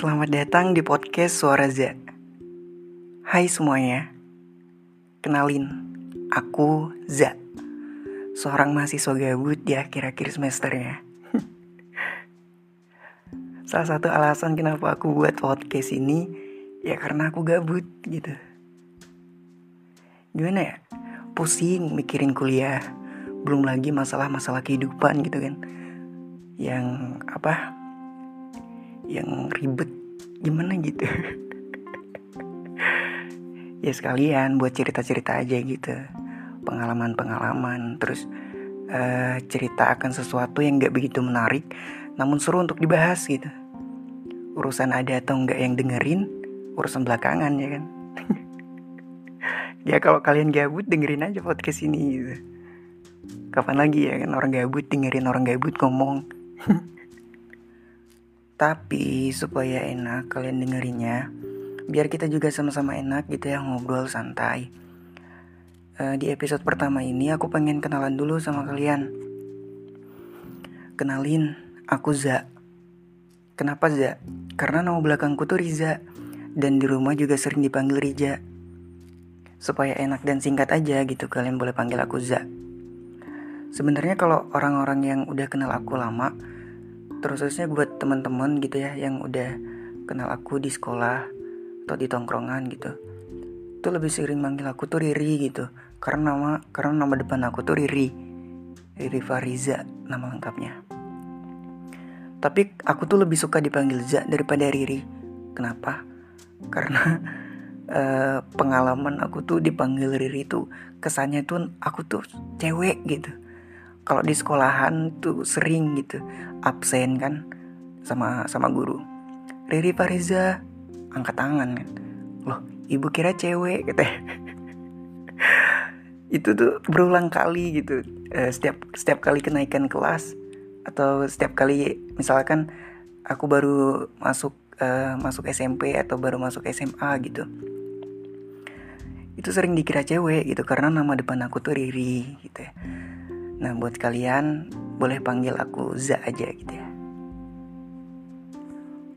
Selamat datang di podcast Suara Z. Hai semuanya, kenalin, aku Z, seorang mahasiswa gabut di akhir-akhir semesternya. Salah satu alasan kenapa aku buat podcast ini, ya karena aku gabut gitu. Gimana ya, pusing mikirin kuliah, belum lagi masalah-masalah kehidupan gitu kan. Yang apa, yang ribet gimana gitu. Ya sekalian buat cerita-cerita aja gitu. Pengalaman-pengalaman terus uh, cerita akan sesuatu yang gak begitu menarik namun seru untuk dibahas gitu. Urusan ada atau enggak yang dengerin urusan belakangan ya kan? Ya kalau kalian gabut dengerin aja podcast ini gitu. Kapan lagi ya kan orang gabut dengerin orang gabut ngomong Tapi supaya enak kalian dengerinnya, biar kita juga sama-sama enak gitu ya ngobrol santai. Uh, di episode pertama ini aku pengen kenalan dulu sama kalian. Kenalin, aku Za. Kenapa Za? Karena nama belakangku tuh Riza dan di rumah juga sering dipanggil Rija. Supaya enak dan singkat aja gitu kalian boleh panggil aku Za. Sebenarnya kalau orang-orang yang udah kenal aku lama, terusnya buat teman-teman gitu ya yang udah kenal aku di sekolah atau di tongkrongan gitu. Itu lebih sering manggil aku tuh Riri gitu. Karena nama karena nama depan aku tuh Riri. Riri Fariza nama lengkapnya. Tapi aku tuh lebih suka dipanggil Za daripada Riri. Kenapa? Karena uh, pengalaman aku tuh dipanggil Riri tuh kesannya tuh aku tuh cewek gitu kalau di sekolahan tuh sering gitu absen kan sama sama guru. Riri Fariza angkat tangan kan. Loh ibu kira cewek gitu itu tuh berulang kali gitu. Uh, setiap setiap kali kenaikan kelas atau setiap kali misalkan aku baru masuk uh, masuk SMP atau baru masuk SMA gitu. Itu sering dikira cewek gitu karena nama depan aku tuh Riri gitu ya Nah buat kalian boleh panggil aku Za aja gitu ya.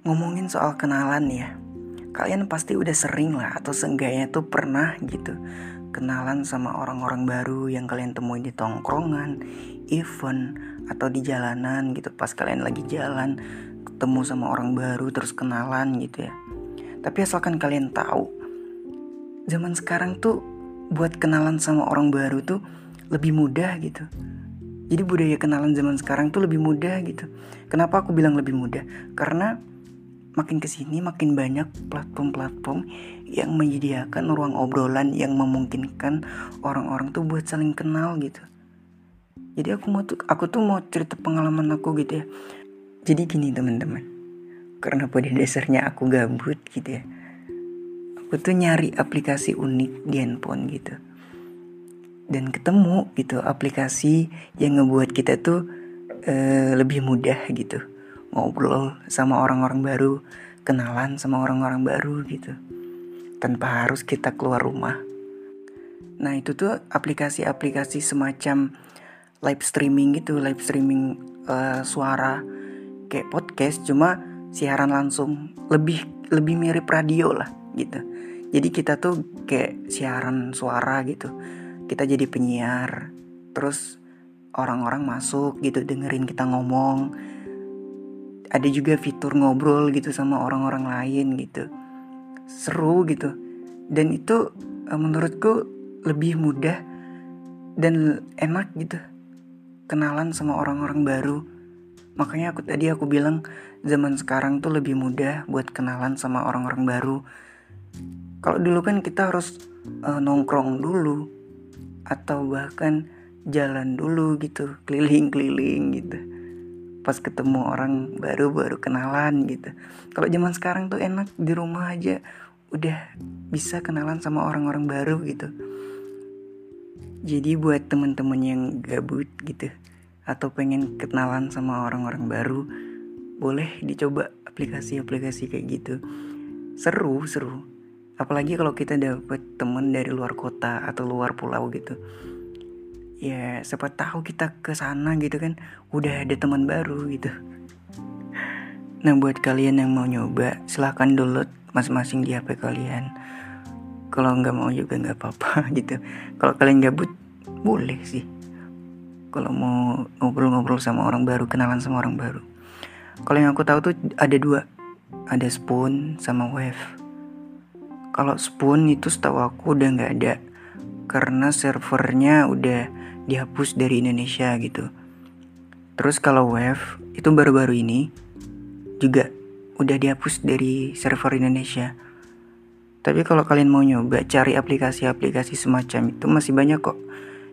Ngomongin soal kenalan ya, kalian pasti udah sering lah atau seenggaknya tuh pernah gitu kenalan sama orang-orang baru yang kalian temuin di tongkrongan, event atau di jalanan gitu pas kalian lagi jalan ketemu sama orang baru terus kenalan gitu ya. Tapi asalkan kalian tahu, zaman sekarang tuh buat kenalan sama orang baru tuh lebih mudah gitu jadi budaya kenalan zaman sekarang tuh lebih mudah gitu. Kenapa aku bilang lebih mudah? Karena makin ke sini makin banyak platform-platform yang menyediakan ruang obrolan yang memungkinkan orang-orang tuh buat saling kenal gitu. Jadi aku mau tuh aku tuh mau cerita pengalaman aku gitu ya. Jadi gini teman-teman. Karena pada dasarnya aku gabut gitu ya. Aku tuh nyari aplikasi unik di handphone gitu dan ketemu gitu aplikasi yang ngebuat kita tuh uh, lebih mudah gitu. Ngobrol sama orang-orang baru kenalan sama orang-orang baru gitu tanpa harus kita keluar rumah. Nah itu tuh aplikasi-aplikasi semacam live streaming gitu live streaming uh, suara kayak podcast cuma siaran langsung. Lebih lebih mirip radio lah gitu. Jadi kita tuh kayak siaran suara gitu kita jadi penyiar terus orang-orang masuk gitu dengerin kita ngomong. Ada juga fitur ngobrol gitu sama orang-orang lain gitu. Seru gitu. Dan itu eh, menurutku lebih mudah dan enak gitu kenalan sama orang-orang baru. Makanya aku tadi aku bilang zaman sekarang tuh lebih mudah buat kenalan sama orang-orang baru. Kalau dulu kan kita harus uh, nongkrong dulu atau bahkan jalan dulu gitu keliling-keliling gitu. Pas ketemu orang baru baru kenalan gitu. Kalau zaman sekarang tuh enak di rumah aja udah bisa kenalan sama orang-orang baru gitu. Jadi buat temen-temen yang gabut gitu atau pengen kenalan sama orang-orang baru boleh dicoba aplikasi-aplikasi kayak gitu. Seru seru apalagi kalau kita dapet temen dari luar kota atau luar pulau gitu. Ya siapa tahu kita ke sana gitu kan udah ada teman baru gitu. Nah buat kalian yang mau nyoba silahkan download masing-masing di HP kalian. Kalau nggak mau juga nggak apa-apa gitu. Kalau kalian gabut boleh sih. Kalau mau ngobrol-ngobrol sama orang baru kenalan sama orang baru. Kalau yang aku tahu tuh ada dua. Ada Spoon sama Wave Kalau Spoon itu setahu aku udah nggak ada Karena servernya udah dihapus dari Indonesia gitu Terus kalau Wave itu baru-baru ini juga udah dihapus dari server Indonesia. Tapi kalau kalian mau nyoba cari aplikasi-aplikasi semacam itu masih banyak kok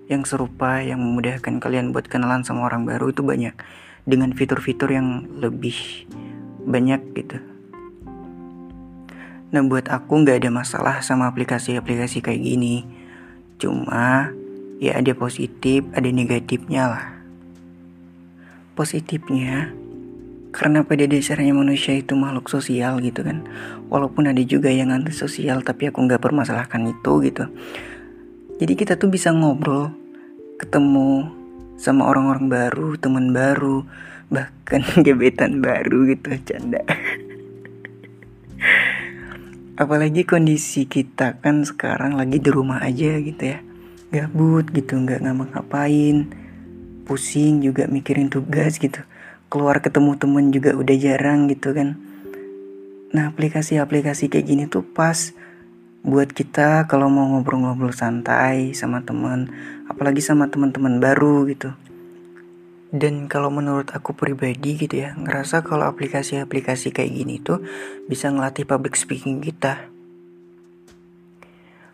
yang serupa yang memudahkan kalian buat kenalan sama orang baru itu banyak dengan fitur-fitur yang lebih banyak gitu. Nah buat aku nggak ada masalah sama aplikasi-aplikasi kayak gini. Cuma ya ada positif, ada negatifnya lah. Positifnya karena pada dasarnya manusia itu makhluk sosial gitu kan. Walaupun ada juga yang anti sosial tapi aku nggak permasalahkan itu gitu. Jadi kita tuh bisa ngobrol ketemu sama orang-orang baru teman baru bahkan gebetan baru gitu canda apalagi kondisi kita kan sekarang lagi di rumah aja gitu ya. Gabut gitu nggak ngapa-ngapain pusing juga mikirin tugas gitu. Keluar ketemu temen juga udah jarang gitu kan. Nah aplikasi-aplikasi kayak gini tuh pas buat kita kalau mau ngobrol-ngobrol santai sama temen. Apalagi sama teman-teman baru gitu dan kalau menurut aku pribadi gitu ya ngerasa kalau aplikasi-aplikasi kayak gini tuh bisa ngelatih public speaking kita.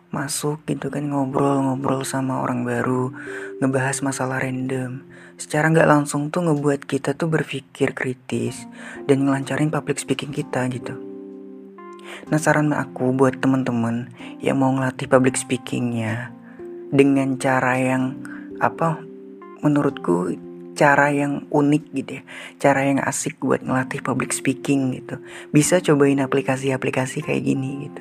Masuk gitu kan ngobrol-ngobrol sama orang baru ngebahas masalah random. Secara nggak langsung tuh ngebuat kita tuh berpikir kritis dan ngelancarin public speaking kita gitu. Nah saran aku buat temen-temen yang mau ngelatih public speakingnya dengan cara yang apa menurutku cara yang unik gitu ya. Cara yang asik buat ngelatih public speaking gitu. Bisa cobain aplikasi-aplikasi kayak gini gitu.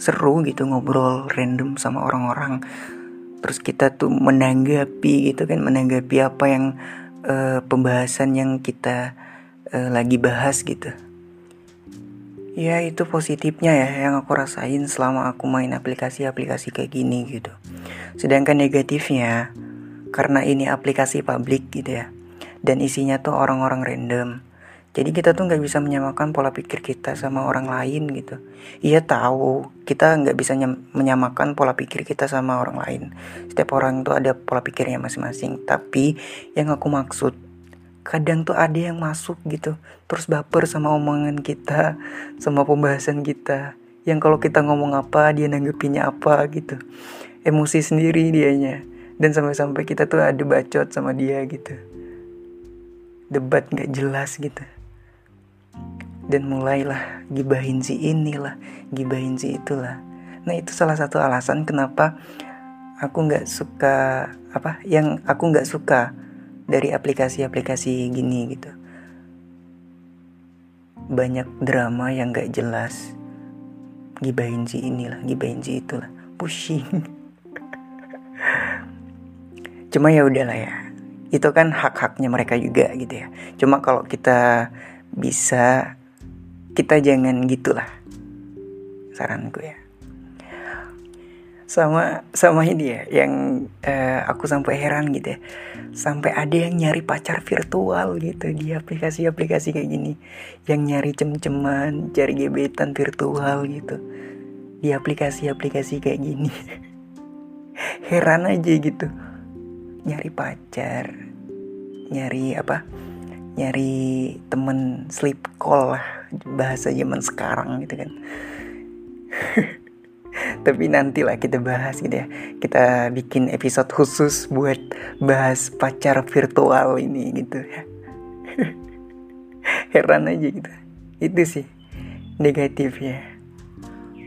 Seru gitu ngobrol random sama orang-orang. Terus kita tuh menanggapi gitu kan menanggapi apa yang uh, pembahasan yang kita uh, lagi bahas gitu. Ya itu positifnya ya yang aku rasain selama aku main aplikasi-aplikasi kayak gini gitu. Sedangkan negatifnya karena ini aplikasi publik gitu ya dan isinya tuh orang-orang random jadi kita tuh nggak bisa menyamakan pola pikir kita sama orang lain gitu. Iya tahu kita nggak bisa menyamakan pola pikir kita sama orang lain. Setiap orang tuh ada pola pikirnya masing-masing. Tapi yang aku maksud kadang tuh ada yang masuk gitu terus baper sama omongan kita sama pembahasan kita yang kalau kita ngomong apa dia nanggepinnya apa gitu emosi sendiri dianya dan sampai-sampai kita tuh ada bacot sama dia gitu. Debat nggak jelas gitu. Dan mulailah gibahin si inilah gibahin si itulah. Nah itu salah satu alasan kenapa aku nggak suka apa yang aku nggak suka dari aplikasi-aplikasi gini gitu. Banyak drama yang nggak jelas. Gibahin si inilah gibahin si itulah. Pusing cuma ya udahlah ya. Itu kan hak-haknya mereka juga gitu ya. Cuma kalau kita bisa kita jangan gitulah saranku ya. Sama sama ini ya yang uh, aku sampai heran gitu ya. Sampai ada yang nyari pacar virtual gitu di aplikasi-aplikasi kayak gini. Yang nyari cem-ceman cari gebetan virtual gitu. Di aplikasi-aplikasi kayak gini. Heran aja gitu nyari pacar nyari apa nyari temen sleep call lah bahasa zaman sekarang gitu kan. Tapi nantilah kita bahas gitu ya. Kita bikin episode khusus buat bahas pacar virtual ini gitu ya. Heran aja gitu. Itu sih negatifnya.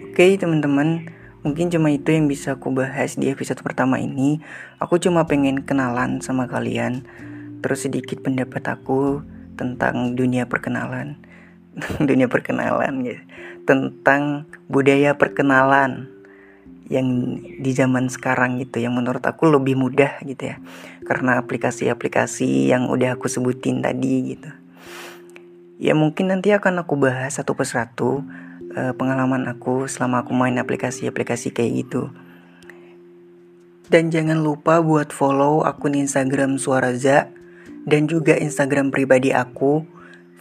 Oke teman-teman mungkin cuma itu yang bisa aku bahas di episode pertama ini. Aku cuma pengen kenalan sama kalian. Terus sedikit pendapat aku tentang dunia perkenalan. Dunia perkenalan ya. Tentang budaya perkenalan yang di zaman sekarang gitu yang menurut aku lebih mudah gitu ya. Karena aplikasi-aplikasi yang udah aku sebutin tadi gitu. Ya mungkin nanti akan aku bahas satu persatu uh, pengalaman aku selama aku main aplikasi-aplikasi kayak gitu. Dan jangan lupa buat follow akun Instagram Suaraza dan juga Instagram pribadi aku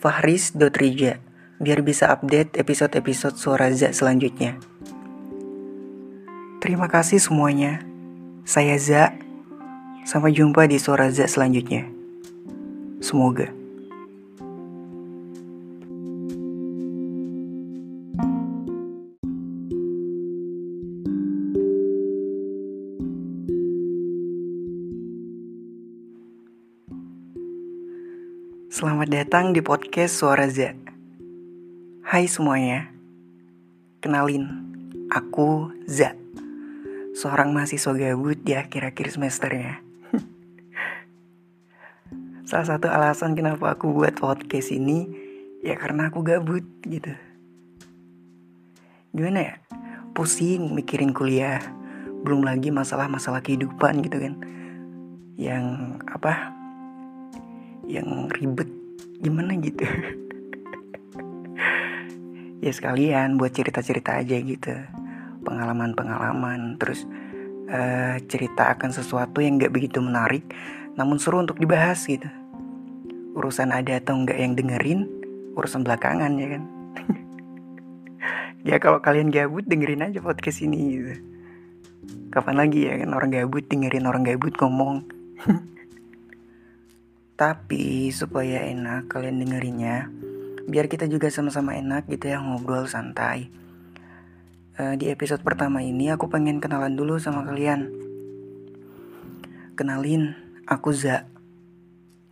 fahris.rija biar bisa update episode-episode Suaraza selanjutnya. Terima kasih semuanya. Saya Za. Sampai jumpa di Suaraza selanjutnya. Semoga. Selamat datang di podcast Suara Z. Hai semuanya, kenalin, aku Z. Seorang mahasiswa gabut di akhir-akhir semesternya. Salah satu alasan kenapa aku buat podcast ini ya karena aku gabut gitu. Gimana ya? Pusing mikirin kuliah, belum lagi masalah-masalah kehidupan gitu kan. Yang apa? Yang ribet. Gimana gitu? Ya sekalian buat cerita-cerita aja gitu. Pengalaman-pengalaman. Terus uh, cerita akan sesuatu yang gak begitu menarik namun seru untuk dibahas gitu. Urusan ada atau enggak yang dengerin urusan belakangan ya kan? Ya kalau kalian gabut dengerin aja podcast ini gitu. Kapan lagi ya kan orang gabut dengerin orang gabut ngomong Tapi supaya enak kalian dengerinnya, biar kita juga sama-sama enak gitu ya ngobrol santai. Uh, di episode pertama ini aku pengen kenalan dulu sama kalian. Kenalin, aku Za.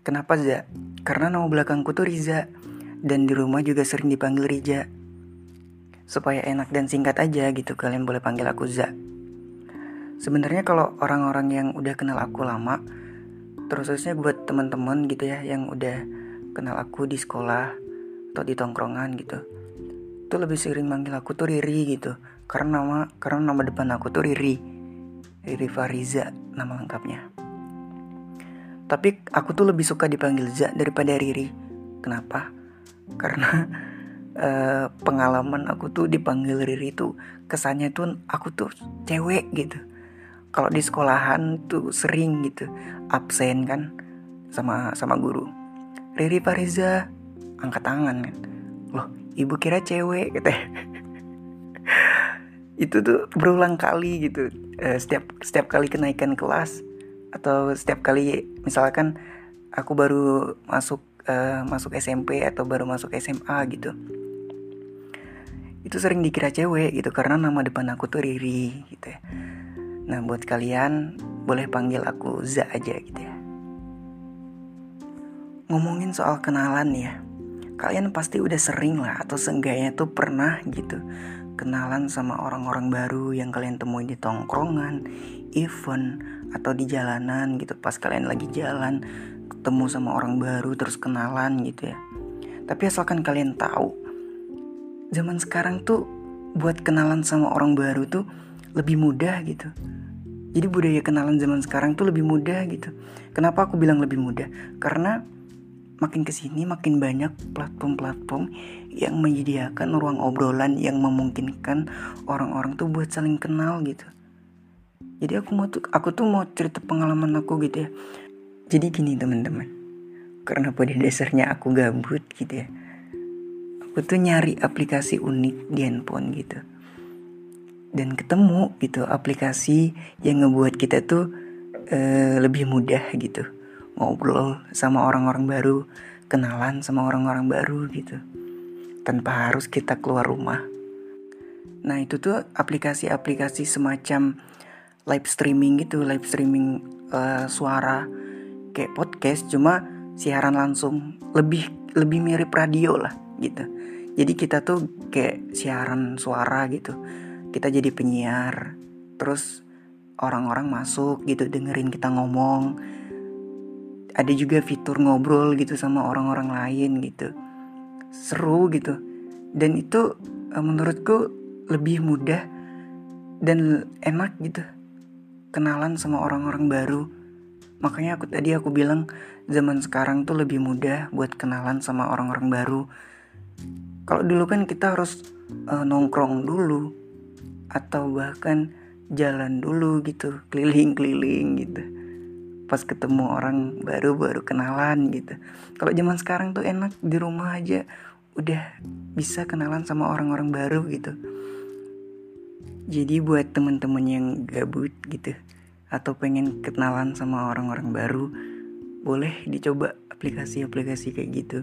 Kenapa Za? Karena nama belakangku tuh Riza dan di rumah juga sering dipanggil Rija. Supaya enak dan singkat aja gitu kalian boleh panggil aku Za. Sebenarnya kalau orang-orang yang udah kenal aku lama, terusnya buat teman-teman gitu ya yang udah kenal aku di sekolah atau di tongkrongan gitu. Itu lebih sering manggil aku tuh Riri gitu. Karena nama karena nama depan aku tuh Riri. Riri Fariza nama lengkapnya. Tapi aku tuh lebih suka dipanggil Za daripada Riri. Kenapa? Karena uh, pengalaman aku tuh dipanggil Riri tuh kesannya tuh aku tuh cewek gitu kalau di sekolahan tuh sering gitu absen kan sama sama guru. Riri Fariza angkat tangan kan. Loh ibu kira cewek gitu itu tuh berulang kali gitu. Uh, setiap setiap kali kenaikan kelas atau setiap kali misalkan aku baru masuk uh, masuk SMP atau baru masuk SMA gitu. Itu sering dikira cewek gitu karena nama depan aku tuh Riri gitu ya Nah buat kalian boleh panggil aku Za aja gitu ya. Ngomongin soal kenalan ya Kalian pasti udah sering lah atau seenggaknya tuh pernah gitu Kenalan sama orang-orang baru yang kalian temuin di tongkrongan Event atau di jalanan gitu. Pas kalian lagi jalan ketemu sama orang baru terus kenalan gitu ya. Tapi asalkan kalian tahu Zaman sekarang tuh buat kenalan sama orang baru tuh lebih mudah gitu. Jadi budaya kenalan zaman sekarang tuh lebih mudah gitu. Kenapa aku bilang lebih mudah? Karena makin ke sini makin banyak platform-platform yang menyediakan ruang obrolan yang memungkinkan orang-orang tuh buat saling kenal gitu. Jadi aku mau tuh aku tuh mau cerita pengalaman aku gitu ya. Jadi gini teman-teman. Karena pada dasarnya aku gabut gitu ya. Aku tuh nyari aplikasi unik di handphone gitu dan ketemu gitu aplikasi yang ngebuat kita tuh uh, lebih mudah gitu. Ngobrol sama orang-orang baru kenalan sama orang-orang baru gitu tanpa harus kita keluar rumah. Nah itu tuh aplikasi-aplikasi semacam live streaming gitu live streaming uh, suara kayak podcast cuma siaran langsung. Lebih lebih mirip radio lah gitu. Jadi kita tuh kayak siaran suara gitu kita jadi penyiar terus orang-orang masuk gitu dengerin kita ngomong. Ada juga fitur ngobrol gitu sama orang-orang lain gitu. Seru gitu. Dan itu eh, menurutku lebih mudah dan enak gitu kenalan sama orang-orang baru. Makanya aku tadi aku bilang zaman sekarang tuh lebih mudah buat kenalan sama orang-orang baru. Kalau dulu kan kita harus uh, nongkrong dulu atau bahkan jalan dulu gitu keliling-keliling gitu. Pas ketemu orang baru baru kenalan gitu. Kalau zaman sekarang tuh enak di rumah aja. Udah bisa kenalan sama orang-orang baru gitu. Jadi buat temen-temen yang gabut gitu atau pengen kenalan sama orang-orang baru boleh dicoba aplikasi-aplikasi kayak gitu.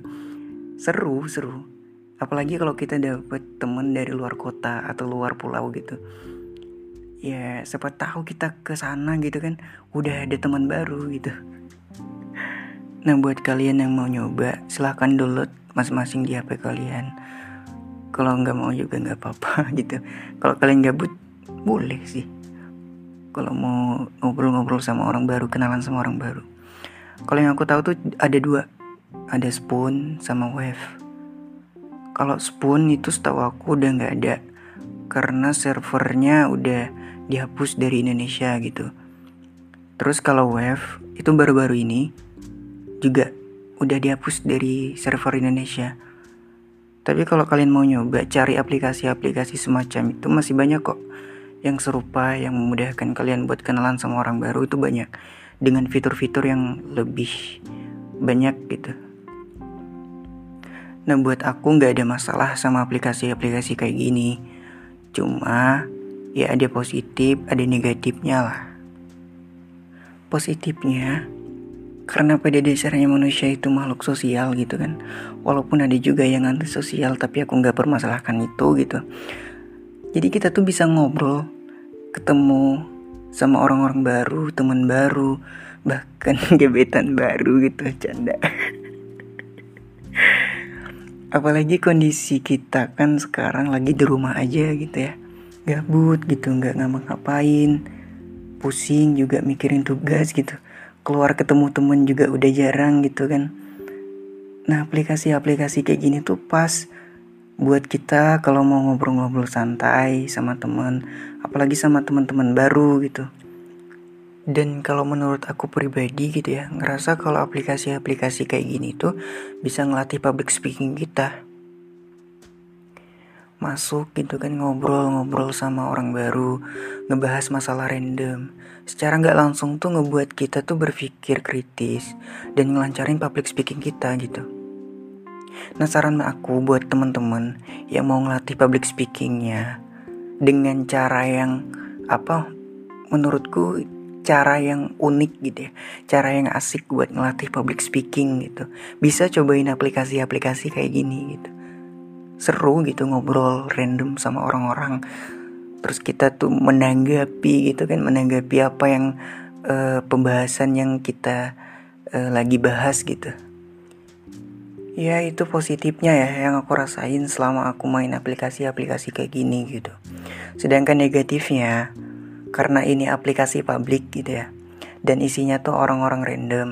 Seru seru apalagi kalau kita dapet temen dari luar kota atau luar pulau gitu. Ya siapa tahu kita ke sana gitu kan udah ada teman baru gitu. Nah buat kalian yang mau nyoba silahkan download masing-masing di HP kalian. Kalau nggak mau juga nggak apa-apa gitu. Kalau kalian gabut boleh sih. Kalau mau ngobrol-ngobrol sama orang baru kenalan sama orang baru. Kalau yang aku tahu tuh ada dua. Ada spoon sama wave kalau spoon itu setahu aku udah nggak ada karena servernya udah dihapus dari Indonesia gitu. Terus kalau Wave itu baru-baru ini juga udah dihapus dari server Indonesia. Tapi kalau kalian mau nyoba cari aplikasi-aplikasi semacam itu masih banyak kok yang serupa yang memudahkan kalian buat kenalan sama orang baru itu banyak dengan fitur-fitur yang lebih banyak gitu. Nah buat aku nggak ada masalah sama aplikasi-aplikasi kayak gini. Cuma ya ada positif, ada negatifnya lah. Positifnya, karena pada dasarnya manusia itu makhluk sosial gitu kan. Walaupun ada juga yang anti sosial, tapi aku nggak permasalahkan itu gitu. Jadi kita tuh bisa ngobrol, ketemu sama orang-orang baru, teman baru, bahkan gebetan baru gitu, canda. Apalagi kondisi kita kan sekarang lagi di rumah aja gitu ya. Gabut gitu nggak ngapa-ngapain. Pusing juga mikirin tugas gitu. Keluar ketemu temen juga udah jarang gitu kan. Nah aplikasi-aplikasi kayak gini tuh pas buat kita kalau mau ngobrol-ngobrol santai sama temen. Apalagi sama teman-teman baru gitu dan kalau menurut aku pribadi gitu ya ngerasa kalau aplikasi-aplikasi kayak gini tuh bisa ngelatih public speaking kita masuk gitu kan ngobrol-ngobrol sama orang baru, ngebahas masalah random. Secara nggak langsung tuh ngebuat kita tuh berpikir kritis dan ngelancarin public speaking kita gitu. Nah saran aku buat temen-temen yang mau ngelatih public speakingnya dengan cara yang apa menurutku cara yang unik gitu ya. Cara yang asik buat ngelatih public speaking gitu. Bisa cobain aplikasi-aplikasi kayak gini gitu. Seru gitu ngobrol random sama orang-orang. Terus kita tuh menanggapi gitu kan menanggapi apa yang uh, pembahasan yang kita uh, lagi bahas gitu. Ya itu positifnya ya yang aku rasain selama aku main aplikasi-aplikasi kayak gini gitu. Sedangkan negatifnya karena ini aplikasi publik gitu ya dan isinya tuh orang-orang random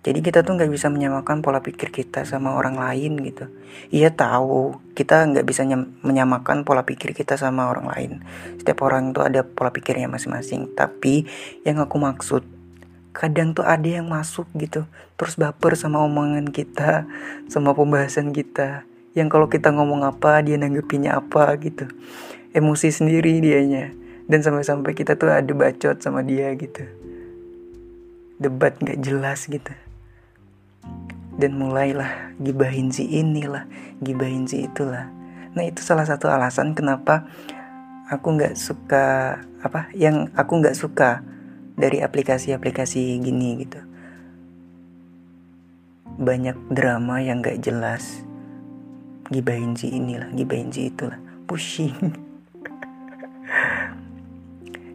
jadi kita tuh nggak bisa menyamakan pola pikir kita sama orang lain gitu. Iya tahu kita nggak bisa menyamakan pola pikir kita sama orang lain. Setiap orang tuh ada pola pikirnya masing-masing. Tapi yang aku maksud kadang tuh ada yang masuk gitu terus baper sama omongan kita sama pembahasan kita yang kalau kita ngomong apa dia nanggepinya apa gitu emosi sendiri dianya dan sampai-sampai kita tuh ada bacot sama dia gitu. Debat nggak jelas gitu. Dan mulailah gibahin si inilah gibahin si itulah. Nah itu salah satu alasan kenapa aku nggak suka apa yang aku nggak suka dari aplikasi-aplikasi gini gitu. Banyak drama yang nggak jelas. Gibahin si inilah gibahin si itulah. Pusing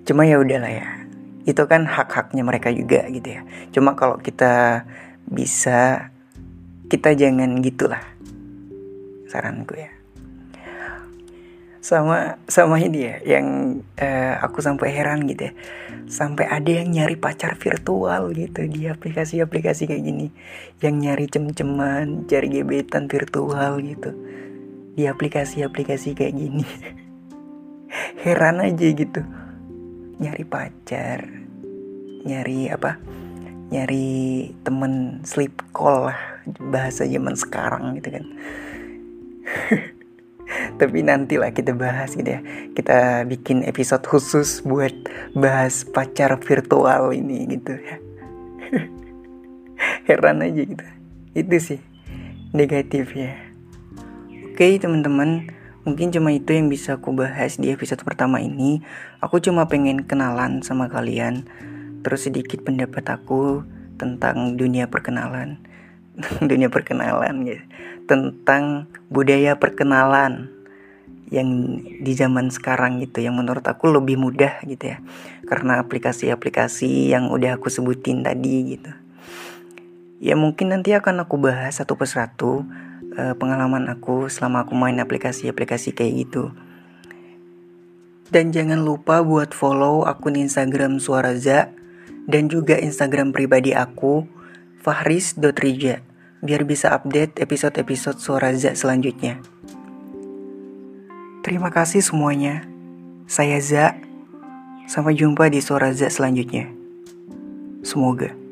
cuma ya udahlah ya. Itu kan hak-haknya mereka juga gitu ya. Cuma kalau kita bisa kita jangan gitulah saranku ya. Sama sama ini ya yang uh, aku sampai heran gitu ya. Sampai ada yang nyari pacar virtual gitu di aplikasi-aplikasi kayak gini. Yang nyari cem-ceman cari gebetan virtual gitu. Di aplikasi-aplikasi kayak gini. Heran aja gitu nyari pacar nyari apa? Nyari temen sleep call lah bahasa zaman sekarang gitu kan. Tapi nantilah kita bahas gitu ya. Kita bikin episode khusus buat bahas pacar virtual ini gitu ya. Heran aja gitu. Itu sih negatif ya oke teman-teman mungkin cuma itu yang bisa aku bahas di episode pertama ini. Aku cuma pengen kenalan sama kalian. Terus sedikit pendapat aku tentang dunia perkenalan. Dunia perkenalan ya. Tentang budaya perkenalan yang di zaman sekarang gitu yang menurut aku lebih mudah gitu ya. Karena aplikasi-aplikasi yang udah aku sebutin tadi gitu. Ya mungkin nanti akan aku bahas satu persatu uh, pengalaman aku selama aku main aplikasi-aplikasi kayak gitu dan jangan lupa buat follow akun Instagram Suaraza dan juga Instagram pribadi aku fahris.rija biar bisa update episode-episode Suaraza selanjutnya. Terima kasih semuanya. Saya Za. Sampai jumpa di Suara Za selanjutnya. Semoga.